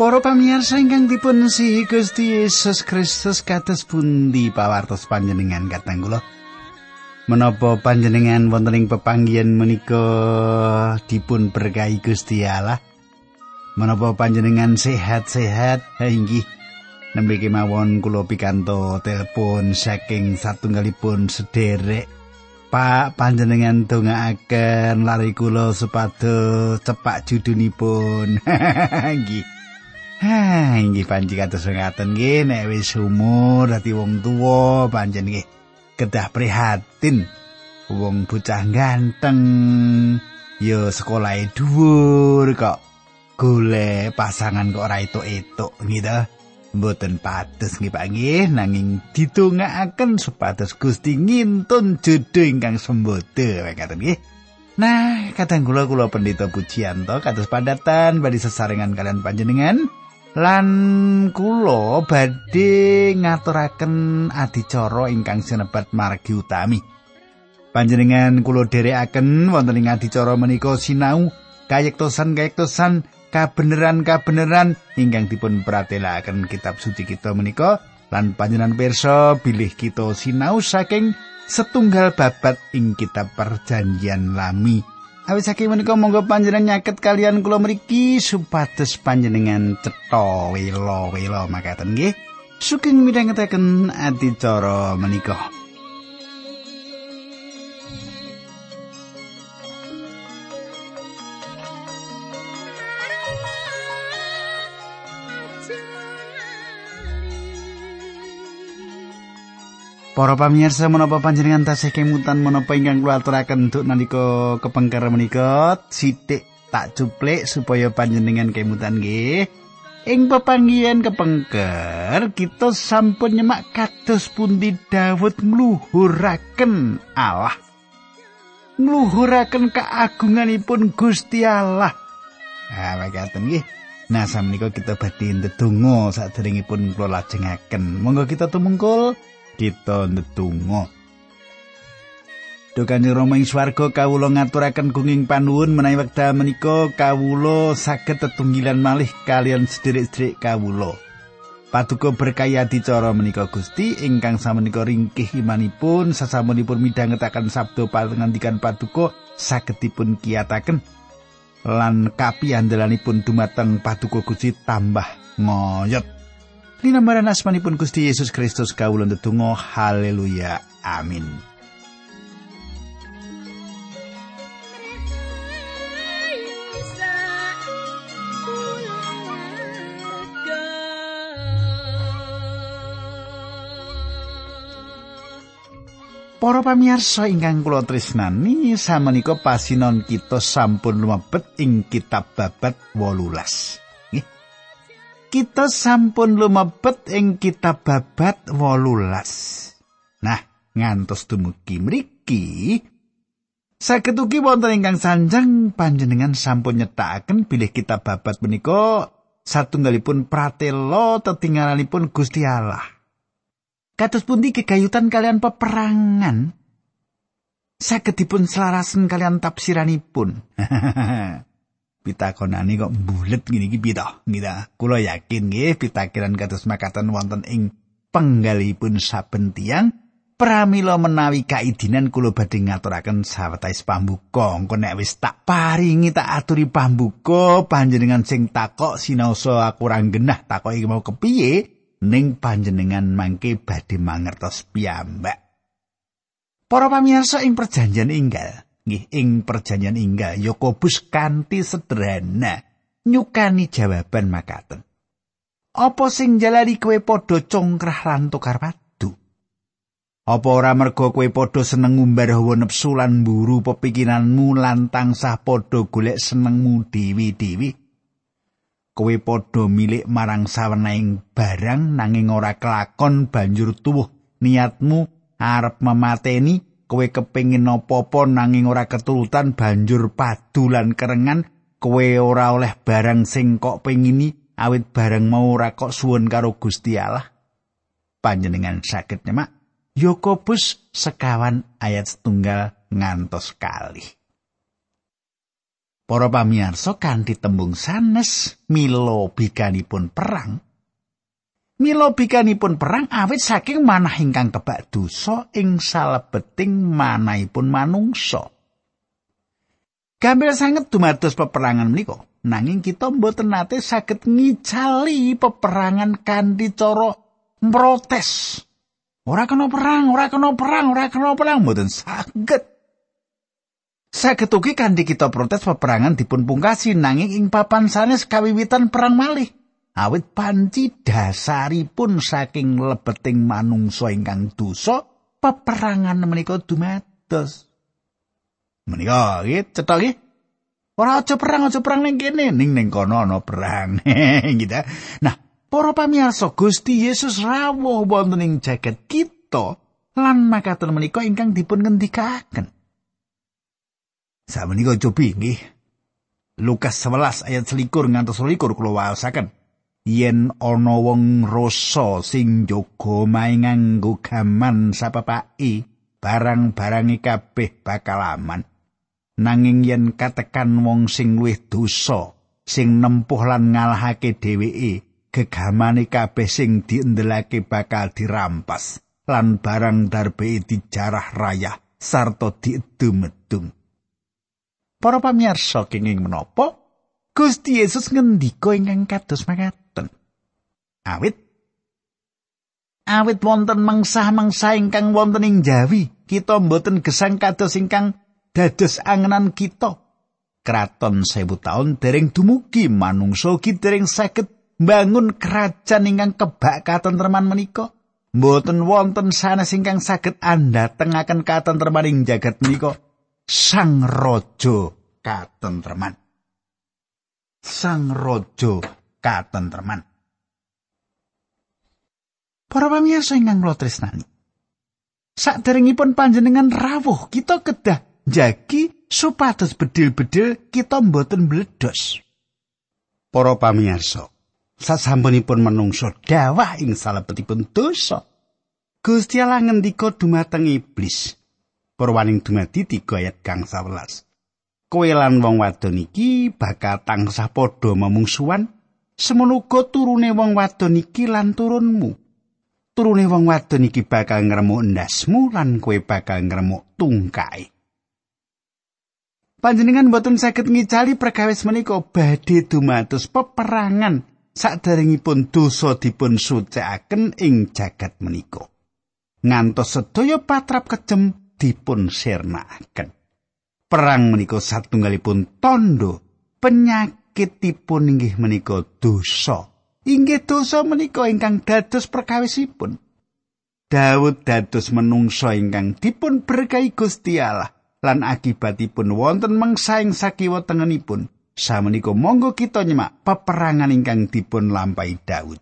Para pamirsa ingkang dipun sihi Gusti Yesus Kristus kados pundi pawartos panjenengan katang kula? Menapa panjenengan wonten ing pepanggihan menika dipun berkahi Gusti Allah? Menapa panjenengan sehat-sehat? Ha inggih. Nembe kemawon kula pikanto telepon saking satunggalipun sederek. Pak panjenengan dongaaken lari kula supados cepak judunipun. Nggih. Ha, inggih panci kados ngaten nggih nek wis umur dadi wong tuwa panjen nggih kedah prihatin. Wong bocah ganteng ya sekolah dhuwur kok golek pasangan kok ora etuk-etuk gitu mboten pates nggih Pak nggih nanging ditungakaken supados Gusti ngintun jodoh ingkang sembodo ngaten nggih. Nah, kadang kula kula pendeta pujianto kados padatan badi sesarengan kalian panjenengan lan kula badhe ngaturaken adicara ingkang sinebat margi utami. Panjenengan kula dherekaken wonten ing adicara menika sinau kayektosan-kayektosan kabeneran-kabeneran ingkang dipun pratelakaken kitab suci kita menika lan panjenengan pirsa bilih kita sinau saking setunggal babat ing kitab perjanjian lami Awit saking menika monggo panjenengan nyaket kalian kula mriki supados panjenengan cetha wela-wela makaten nggih. Sugeng midhangetaken adicara menika. Para pamirsa menapa panjenengan tasih kemutan menapa ingkang kula aturaken untuk nalika kepengker menika sithik tak cuplik supaya panjenengan kemutan nggih. Ing pepanggihan kepengker kita sampun nyemak kados pundi Daud ngluhuraken Allah. Ngluhuraken keagunganipun Gusti Allah. Ah, mekaten nggih. Nah, samenika kita badhe ndedonga sadèrèngipun kula lajengaken. Monggo kita tumungkul kita ndedonga. Dukane Rama ing swarga kawula ngaturaken gunging panuwun menawi wekdal menika kawula saged tetunggilan malih kalian sederek-sederek kawula. Paduka berkahi adicara menika Gusti ingkang samenika ringkih imanipun sasamunipun midhangetaken sabda pangandikan Paduka saged dipun kiyataken lan kapi andalanipun dumateng Paduka Gusti tambah ngoyot. Linambaran asmanipun Gusti Yesus Kristus kawula ndedonga haleluya amin. Para pamirsa ingkang kula tresnani samenika pasinon kita sampun lumebet ing kitab babat 18 kita sampun lumebet ing kitab babat 18. Nah, ngantos dumugi mriki saged ugi wonten ingkang sanjang panjenengan sampun nyetakaken bilih kitab babat menika satunggalipun pratela tetinggalanipun Gusti Allah. Kados pundi kegayutan kalian peperangan saged dipun selarasen kalian tafsiranipun. pitakonane kok mbulet ngene iki piye to? Ngira kula yakin nggih pitakiran kados makatan wonten ing penggalipun saben tiyang pramila menawi kaidinan kula badhe ngaturaken sawetawis pambuka. Engko nek wis tak paringi tak aturi pambuka panjenengan sing takok sinaosa aku ora genah takok iki mau kepiye ning panjenengan mangke badhe mangertos piyambak. Para pamirsa ing perjanjian inggal, nggih ing perjanjian inggal Yakobus kanthi sederhana nyukani jawaban makaten. Apa sing jalari kowe padha congkrah lan tukar padu? Apa ora mergo kowe padha seneng ngumbar hawa nepsu lan mburu pepikiranmu lan tansah padha golek senengmu dewi-dewi? Kowe padha milik marang saweneing barang nanging ora kelakon banjur tuwuh niatmu arep memateni kowe kepengin apa-apa nanging ora keturutan banjur padu lan kerengan kowe ora oleh barang sing kok pengini awit barang mau ora kok suwun karo Gusti Allah panjenengan saged nyemak Yakobus sekawan ayat setunggal ngantos kali Para pamirsa kanthi tembung sanes mila bikanipun perang. Mila bikanipun perang awit saking manah ingkang kebak dosa ing salebeting manahipun manungsa. Gambel sanget dumados peperangan menika. Nanging kita mboten nate saged ngicali peperangan kanthi cara protes. Ora kena perang, ora kena perang, ora kena perang, mboten saged. Saged ugi kanthi kita protes peperangan dipun pungkasi nanging ing papan sanes kawiwitan perang malih. Awit panci dasaripun saking lebeting manungsa ingkang dosa peperangan menika dumados. Menika nggih cetha nggih. Ora aja perang, aja perang ning kene, ning ning kono ana perang. gitu. Nah, para pamirsa Gusti Yesus rawuh wonten ing jagat kita lan makaten menika ingkang dipun ngendikaken. Samenika cobi nggih. Lukas 11 ayat selikur ngantos selikur kula waosaken. Yen ana wong rasa sing jaga main gaman sapapake, barang-barange kabeh bakal aman. Nanging yen katekan wong sing luwih dosa, sing nempuh lan ngalahake dheweke, gegamane kabeh sing diendelake bakal dirampas lan barang darbe dijarah rayah sarta diedum-edum. Para pamirsa kenging menapa Gusti Yesus ngendika ingkang kados makaten. Awit awit wonten mengsah-mengsah ingkang wonten ing Jawi, kita mboten gesang kados ingkang dados angenan kita. Kraton sewu taun dereng dumugi manungsa ki dereng saged mbangun kerajaan ingkang kebak katentreman menika. Mboten wonten sanes ingkang saged andhatengaken katentreman ing jagat menika. sang raja katentreman. Sang raja katentreman. Para pamirsa ingkang kula tresnani. Saderengipun panjenengan rawuh, kita kedah jagi supados bedil-bedil kita mboten bledos. Para pamirsa, sasampunipun menungso dawah ing salebetipun dosa. Gusti Allah ngendika dumateng iblis. Purwaning dumadi 3 ayat kang 11. Kowe lan wong wadon iki bakal tansah padha memungsuan semono turune wong wadon iki lan turunmu. Turune wong wadon iki bakal ngremuk ndasmu lan kowe bakal ngremuk tungkae. Panjenengan boten saged ngicali perkawis menika badhe dumados peperangan saderengipun dosa dipun sucikaken ing jagat menika. Ngantos sedaya patrap kejem dipun sirnakaken. Perang menika satunggalipun tondo penyakitipun inggih menika dosa. Inggih dosa menika ingkang dados perkawisipun. Daud dados menungso ingkang dipun berkahi Gusti Allah lan akibatipun wonten mengsaing sakiwa tengenipun. Samenika monggo kita nyemak peperangan ingkang dipun lampahi Daud.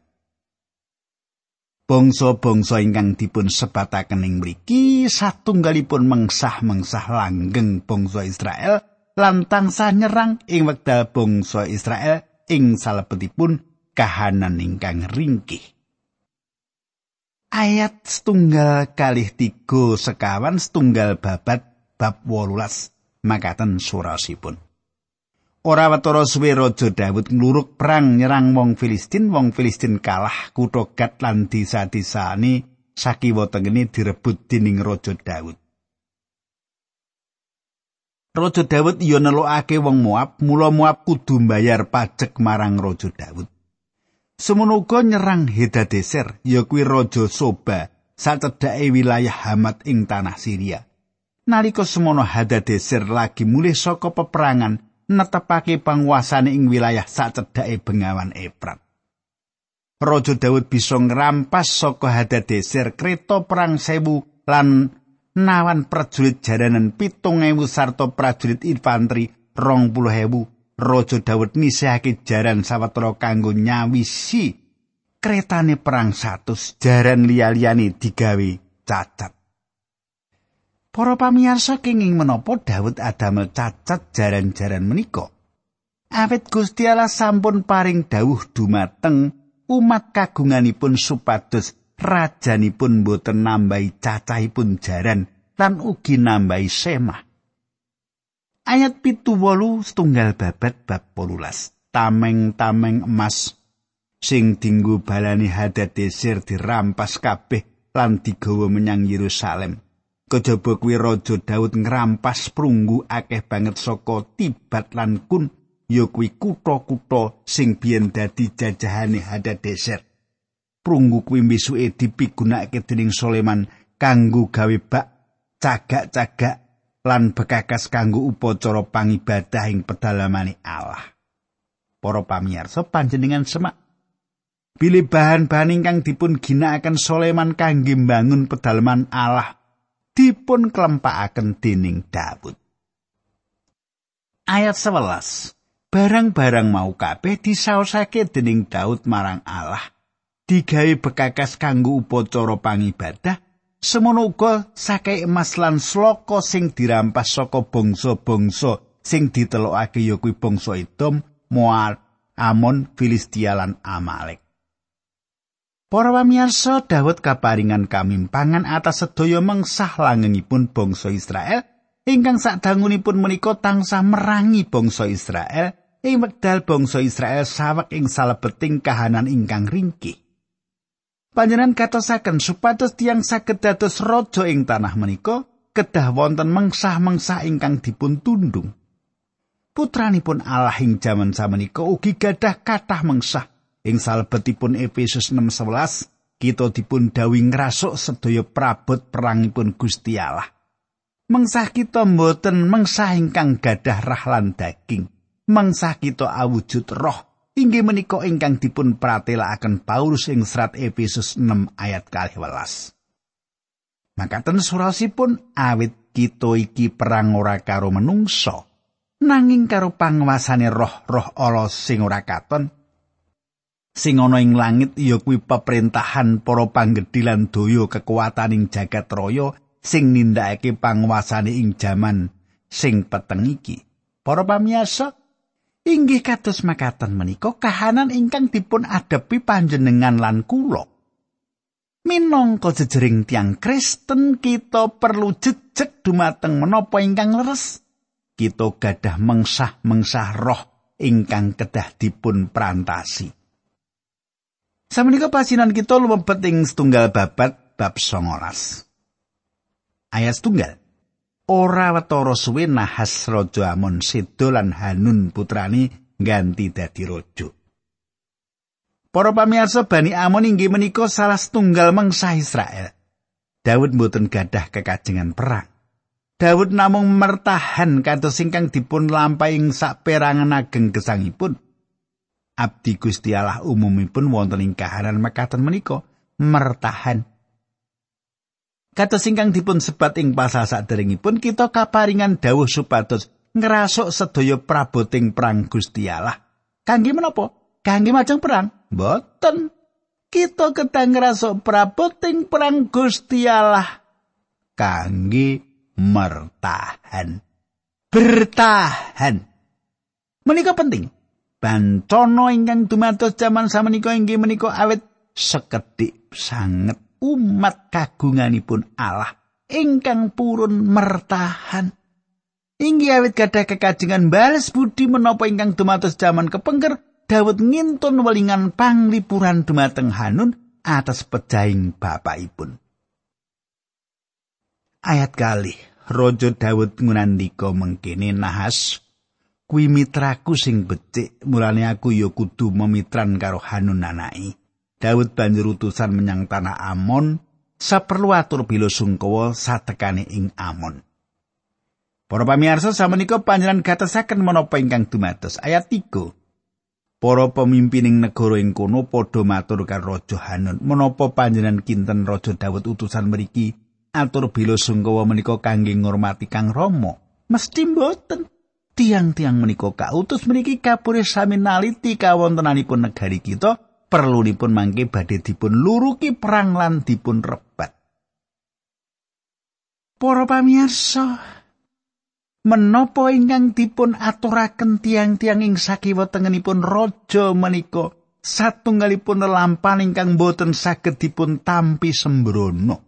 bangsa-bangsa ingkang dipun sebataken ing mriki satunggalipun mengsah-mengsah langgeng bangsa Israel lan tansah nyerang ing wekdal bangsa Israel ing salebetipun kahanan ingkang ringkih. Ayat setunggal kalih tiga sekawan setunggal babat bab wolulas makaten surasipun. Ora watara suwe raja Daud ngluruk perang nyerang wong Filistin, wong Filistin kalah kutha Gat lan desa-desane sakiwa tengene direbut dening raja Daud. Raja Daud iya nelokake wong Moab, mula Moab kudu mbayar pajak marang raja Daud. Semono uga nyerang Hadadeser, ya kuwi raja Soba, sacedhake wilayah Hamat ing tanah Syria. Nalika semono Hadadeser lagi mulih saka peperangan, netepake panguasane ing wilayah sacedhake Bengawan Efrat. Raja Daud bisa ngrampas saka Hadadeser kreta perang sewu lan nawan prajurit jaranan pitung ewu sarta prajurit infanteri rong puluh ewu. Raja Daud nisihake jaran sawetara kanggo nyawisi kretane perang satus jaran liya-liyane digawe cacat. Para pamirsa kenging menapa Daud adamel cacat jaran-jaran menika. Awit Gusti Allah sampun paring dawuh dumateng umat kagunganipun supados rajanipun boten nambahi cacahipun jaran lan ugi nambahi semah. Ayat pitu wolu setunggal babat bab polulas. Tameng-tameng emas sing dinggo balani Hadadeser dirampas kabeh lan digawa menyang Yerusalem. Kejaba kuwi Raja Daud ngrampas prunggu akeh banget saka Tibat lan Kun ya kuwi kutha-kutha sing biyen dadi jajahane Hadadeser. Prunggu kuwi misuke dipigunakake dening Soleman kanggo gawe bak cagak-cagak lan bekakas kanggo upacara pangibadah ing pedalamane Allah. Para pamirsa panjenengan semak bilih bahan-bahan ingkang dipun ginakaken Soleman kangge mbangun pedalaman Allah dipun klempakaken dening Daud. Ayat 11. Barang-barang mau kabeh disaosake dening Daud marang Allah. Digawe bekakas kanggo upacara pangibadah Semono uga sakai emas lan sloka sing dirampas saka bangsa-bangsa sing ditelokake ya kuwi bangsa Edom, Moab, Amon, Filistia lan Amalek. Para pamirsa, Daud kaparingan kamimpangan atas sedaya mengsah langengipun bangsa Israel ingkang sadangunipun menika tansah merangi bangsa Israel ing wekdal bangsa Israel sawek ing salebeting kahanan ingkang ringkih. Panjenengan katosaken supados tiang saged dados raja ing tanah menika kedah wonten mengsah-mengsah ingkang dipun tundung. Putranipun Allah ing jaman samenika ugi gadah kathah mengsah ing salebetipun Efesus 6:11 kita dipun dawi ngrasuk sedaya prabot perangipun Gusti Allah. Mengsah kita mboten mengsah ingkang gadah rah lan daging. Mengsah kita awujud roh inggih menika ingkang dipun pratelakaken Paulus ing serat Efesus 6 ayat 12. Makaten surasipun awit kita iki perang ora karo menungso nanging karo panguasane roh-roh Allah sing ora katon sing ana ing langit ya kuwi peperintahan para panggedhi lan daya kekuatan ing jagat raya sing nindakake panguasane ing jaman sing peteng iki. Para pamiyasa, Inggih kados makaten menika kahanan ingkang dipun adepi panjenengan lan kula. Minangka jejering tiang Kristen kita perlu jejeg dumateng menapa ingkang leres. Kita gadah mengsah-mengsah roh ingkang kedah dipun prantasi. Samenika pasinan kita lumebet ing setunggal babat bab 19. Ayat setunggal. Ora wetara suwe nahas raja Amon sedo lan Hanun putrani ganti dadi raja. Para pamirsa Bani Amon inggih menika salah setunggal mangsa Israel. Daud mboten gadah kekajengan perang. Daud namung mertahan kados ingkang dipun lampahi ing saperangan ageng gesangipun. Abdi Gusti Allah umumipun wonten ing kahanan mekaten menika mertahan Kados ingkang dipun sebat ing pasal saderengipun kita kaparingan dawuh supados ngrasuk sedaya praboting perang Gusti Allah. Kangge menapa? Kangge majeng perang? Mboten. Kita ketang ngrasuk praboting perang Gusti Allah. Kangge mertahan. Bertahan. Menika penting. Bancono ingkang dumados jaman samenika inggih menika awet sekedhik sanget umat kagunganipun Allah ingkang purun mertahan. Inggih awit gadah kekajengan bales budi menapa ingkang dumados jaman kepengker Daud ngintun welingan panglipuran dumateng Hanun atas pejaing bapakipun. Ayat kali Raja Daud ngunandika mengkene nahas kuwi mitraku sing becik mulane aku ya kudu memitran karo Hanun anake. Daud banjur utusan menyang tanah Amon saperlu atur bila sungkawa satekane ing Amon. Para pamirsa samenika panjenengan gatesaken menapa ingkang dumados ayat 3. Para pemimpining negara ing kono padha matur karo Raja Hanun, menapa panjenengan kinten Raja Daud utusan mriki atur bila sungkawa menika kangge ngurmati Kang Rama? Mesti mboten. Tiang-tiang menika kautus mriki kapure sami naliti kawontenanipun negari kita perlu dipun mangke badhe dipun luruki perang lan dipun rebat. Para pamirsa, menapa ingkang dipun aturaken tiang-tiang ing sakiwa tengenipun raja menika satunggalipun lampan ingkang boten saged dipun tampi sembrono.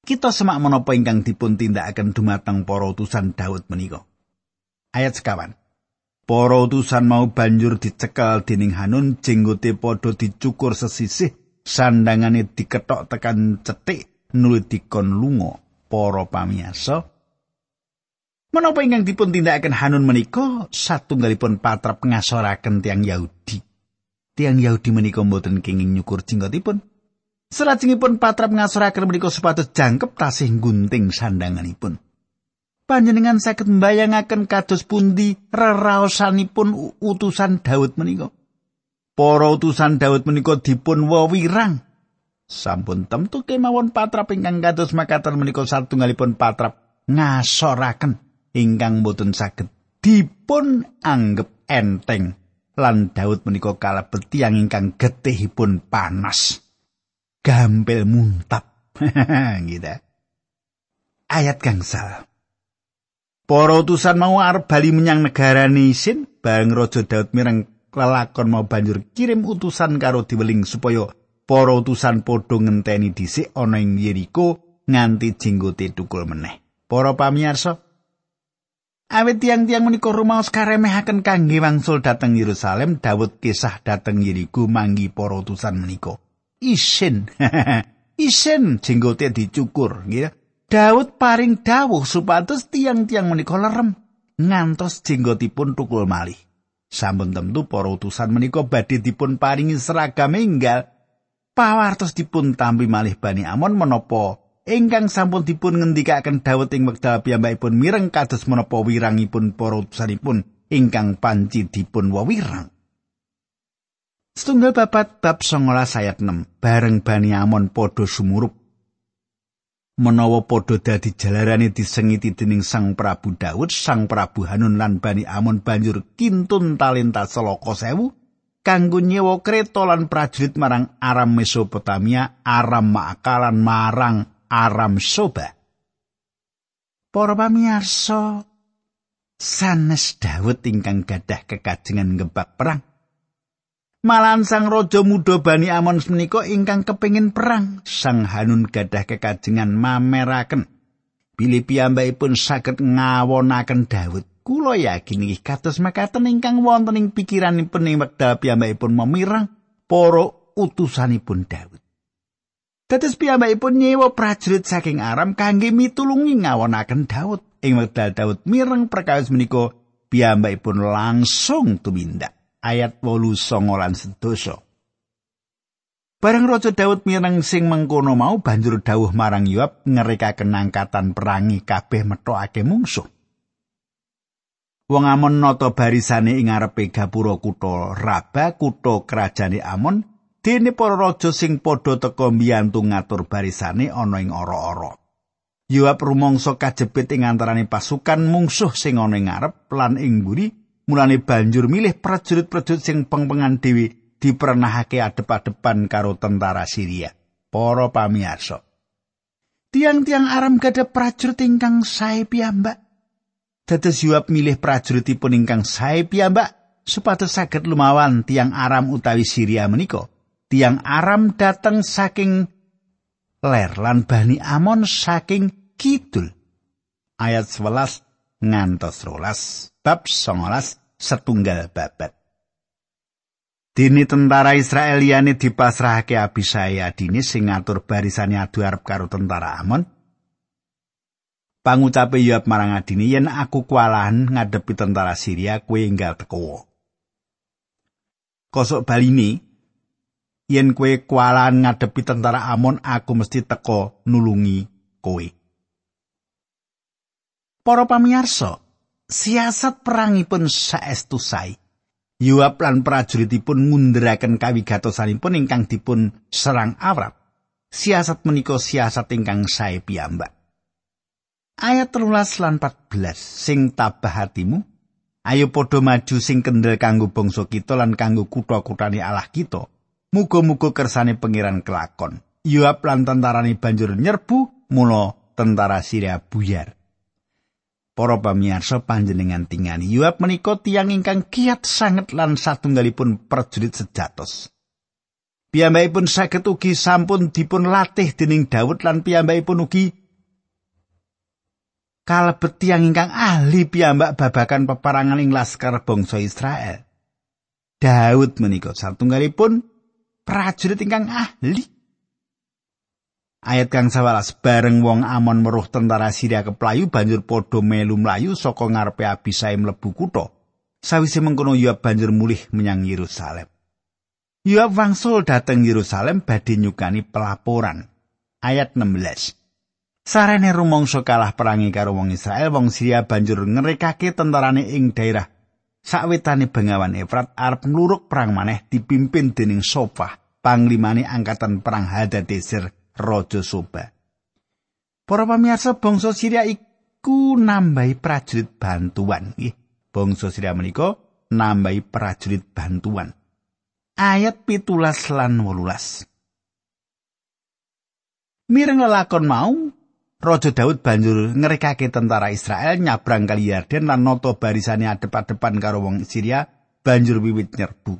Kita semak menapa ingkang dipun tindakaken dumateng para utusan Daud menika. Ayat sekawan. Para utusan mau banjur dicekel dening Hanun jenggote padha dicukur sesisih sandangane diketok tekan cetik nulit dikon lunga para pamiyasa Menapa ingkang dipun tindakaken Hanun menika satunggalipun patrap ngasoraken tiang Yahudi. Tiang Yahudi menika mboten kenging nyukur jinggotipun. Salajengipun patrap ngasoraken menika supados jangkep tasih gunting sandanganipun. Panjenengan saged mbayangaken kados pundi reraosanipun utusan Daud menika. Para utusan Daud menika dipun wewirang. Sampun temtu kemawon patrap ingkang kados makaten menika satunggalipun patrap ngasoraken ingkang boten saged dipun anggep enteng lan Daud menika kalebet tiyang ingkang getihipun panas gampil muntap gitu ayat gangsal para utusan mau arep bali menyang negara Nisin bareng Raja Daud mireng lelakon mau banjur kirim utusan karo diweling supaya para utusan padha ngenteni dhisik ana ing Yeriko nganti jenggote tukul meneh para pamirsa Awit tiang-tiang menika rumaos karemehaken kangge wangsul dhateng Yerusalem, Daud kisah dhateng Yeriko manggi para utusan menika. Isin. Isin jenggote dicukur, nggih. Daud paring dawuh supados tiang-tiang menika lerem ngantos jenggotipun tukul malih. Sampun tentu para utusan menika badhe dipun paringi seragam enggal pawartos dipun tampi malih Bani Amon menapa ingkang sampun dipun ngendikaken Daud ing wekdal piyambakipun mireng kados menapa wirangipun para utusanipun ingkang panci dipun wewirang. Setunggal babat bab 19 ayat 6 bareng Bani Amon padha sumurup menawa padha dadi jalarane disengiti dening Sang Prabu Daud, Sang Prabu Hanun lan Bani Amon banjur kintun talenta seloko sewu kanggo nyewa kereta lan prajurit marang Aram Mesopotamia, Aram Maakalan marang Aram Soba. Para pamirsa, sanes Daud ingkang gadah kekajengan ngebak perang. Malan sang raja muda Bani Amon menika ingkang kepingin perang, sang Hanun gadah kekajengan mameraken. Bilih piyambakipun saged ngawonaken Daud. Kula yakin iki kados makaten ingkang wonten ing pikiranipun ing wekdal piyambakipun memirang para utusanipun Daud. Dados piyambakipun nyewa prajurit saking Aram kangge mitulungi ngawonaken Daud. Ing wekdal Daud mireng perkawis menika piyambakipun langsung tumindak. Ayat 8 lan sedoso. Bareng Raja Daud mireng sing mengkono mau banjur dawuh marang Yoab ngerikaken angkatan perangi kabeh metokake mungsuh. Wong Amon nata barisane ing ngarepe gapura kutha Raba, kutha kerajane Amon, dene para raja sing padha teka mbiyantu ngatur barisane ana ing ora-ora. Yoab rumangsa kajepit ing antaraning pasukan mungsuh sing ana ing ngarep lan ing mburi, mulane banjur milih prajurit-prajurit sing pengpengan dhewe dipernahake adep-adepan karo tentara Syria. Para pamirsa. Tiang-tiang Aram gada prajurit ingkang sae piyambak. Dados Yoab milih prajuritipun ingkang sae piyambak supados saged lumawan tiang Aram utawi Syria menika. tiang Aram dateng saking ler lan Bani Amon saking kidul. Ayat 11 ngantos rolas bab 19 setunggal babat. Dini tentara Israel liyane dipasrahake Abisai adine sing ngatur barisane adu arep karo tentara Amon. Pangucape Yoab marang adine yen aku kualahan ngadepi tentara Syria kue enggal teko. Kosok baline yen kowe kualan ngadepi tentara Amon aku mesti teko nulungi kowe. Para pamirsa, siasat perangipun saestu sae. Yoab lan prajuritipun ngunderaken kawigatosanipun ingkang dipun serang Arab. Siasat menika siasat ingkang sae piyambak. Ayat 13 lan 14 sing tabah hatimu ayo padha maju sing kendel kanggo bangsa kita lan kanggo kutha-kuthane Allah kita Muga-muga kersane pangeran kelakon. Yoab lan tentarane banjur nyerbu mula tentara Syria buyar. Para pamirsa panjenengan tingani Yoab menika tiyang ingkang kiat sanget lan satunggalipun prajurit sejatos. Piyambakipun saged ugi sampun dipun latih dening Daud lan piyambakipun ugi kalebet tiyang ingkang ahli piyambak babakan peperangan ing laskar bangsa Israel. Daud menika satunggalipun prajurit ingkang ahli. Ayat kang 11 bareng wong Amon meruh tentara Syria keplayu banjur padha melu mlayu saka ngarepe Abisai mlebu kutha. Sawise mengkono Yoab banjur mulih menyang Yerusalem. Yoab wangsul dateng Yerusalem badhe nyukani pelaporan. Ayat 16. Sarene rumangsa kalah perangi karo wong Israel, wong Syria banjur ngerekake tentarane ing daerah sawetane Bengawan Efrat arep nluruk perang maneh dipimpin dening Sofah, panglimane angkatan perang Hadadezer Raja Soba. Para pamirsa bangsa Syria iku nambahi prajurit bantuan. Nggih, bangsa Syria menika nambahi prajurit bantuan. ayat pitulas lan wolulas. Mireng lelakon mau, Raja Daud banjur ngerekake tentara Israel nyabrang kali Yarden lan noto barisane adep-adepan karo wong Syria banjur wiwit nyerbu.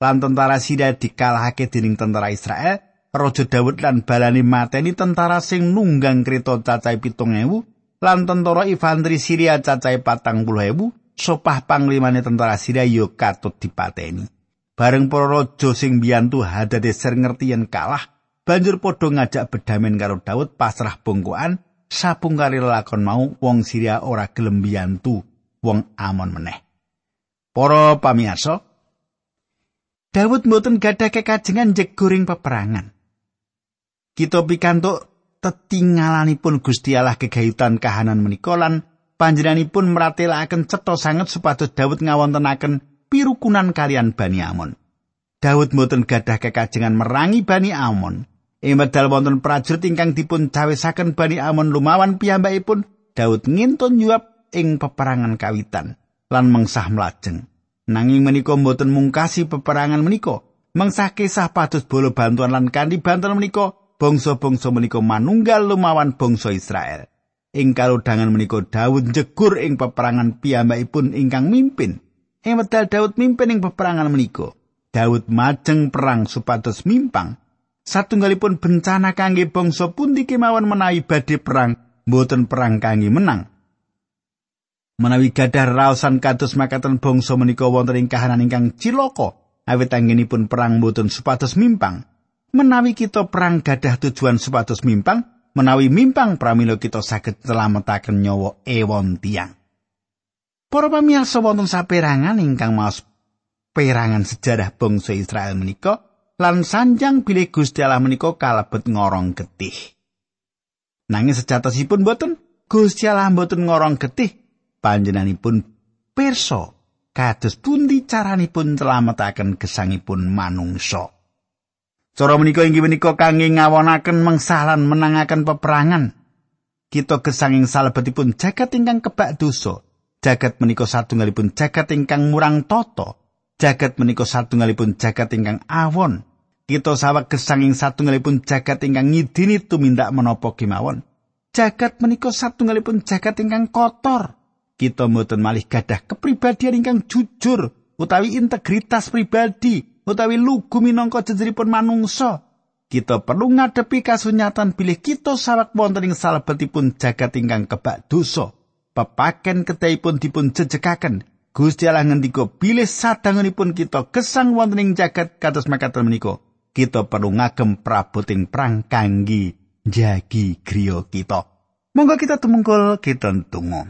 Lan tentara Syria dikalahake dening tentara Israel, Raja Daud lan balani mateni tentara sing nunggang kereta cacai pitung ewu, lan tentara infanteri Syria cacai patang puluh ewu, sopah panglimane tentara Syria yo katut dipateni. Bareng para raja sing biyantu Hadadeser ngerti yen kalah, banjur padha ngajak bedamen karo Daud pasrah bongkoan sapungkari lakon mau wong Syria ora gelem biyantu wong Amon meneh. Para pamirsa, Daud mboten gadah kekajengan jeguring peperangan. Kita pikantuk tetinggalanipun Gusti Allah kegayutan kahanan menika lan panjenenganipun meratelaken cetha sanget supados Daud ngawontenaken pirukunan kalian Bani Amon. Daud mboten gadah kekajengan merangi Bani Amon. Ing medal wonten prajurit ingkang dipun cawisaken Bani Amon lumawan piyambakipun, Daud ngintun nyuap ing peperangan kawitan lan mengsah mlajeng. Nanging menika mboten mungkasi peperangan menika, mengsah kisah pados bolo bantuan lan kanthi bantuan menika bangsa-bangsa menika manunggal lumawan bangsa Israel. Ing kalodhangan menika Daud jegur ing peperangan piyambakipun ingkang mimpin. Ing wedal Daud mimpin ing peperangan menika. Daud majeng perang supados mimpang. Satunggalipun bencana kangge bangsa pundi kemawon menawi badhe perang, mboten perang kangge menang. Menawi gadah raosan kados makaten bangsa menika wonten ing kahanan ingkang cilaka, awit anggenipun perang mboten supados mimpang. Menawi kita perang gadah tujuan supados mimpang, menawi mimpang pramila kita saged selametaken nyawa ewon tiang. Para pamirsa wonten saperangan ingkang maos perangan sejarah bangsa Israel menika lan sanjang bilih Gusti Allah menika kalebet ngorong getih. Nanging sejatosipun boten Gusti Allah boten ngorong getih panjenenganipun pirsa kados pundi caranipun celametaken gesangipun manungsa. Cara menika inggih menika kangge ngawonaken mengsalan menangaken peperangan. Kita gesanging salebetipun jagat ingkang kebak dosa. jagat menika satunggalipun jagat ingkang murang tata. Jagat menika satunggalipun jagat ingkang awon. Kita saweg gesanging satunggalipun jagat ingkang ngidini tumindak menapa kemawon. Jagat menika satunggalipun jagat ingkang kotor. Kita mboten malih gadah kepribadian ingkang jujur utawi integritas pribadi utawi lugu minangka jejeripun manungsa kita perlu ngadepi kasunyatan bilih kita saweg wonten ing salebetipun jagat ingkang kebak dosa pepaken ketahipun dipun jejekaken. Gusti Allah ngendika bilih sadangunipun kita gesang wonten ing jagat kados makaten menika. Kita perlu ngagem praboting prang kangge jagi griya kita. Monggo kita tumungkul kita tunggu.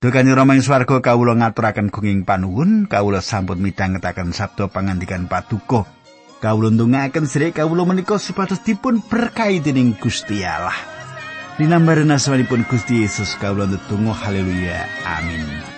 Dukani Rama swarga kawula ngaturaken gunging panuwun, kawula sampun midhangetaken sabda pangandikan Paduka. Kawula ndongaaken sirih kawula menika supados dipun berkahi dening Gusti Allah. Dinambaran asmanipun Gusti Yesus kawula ndedonga haleluya amin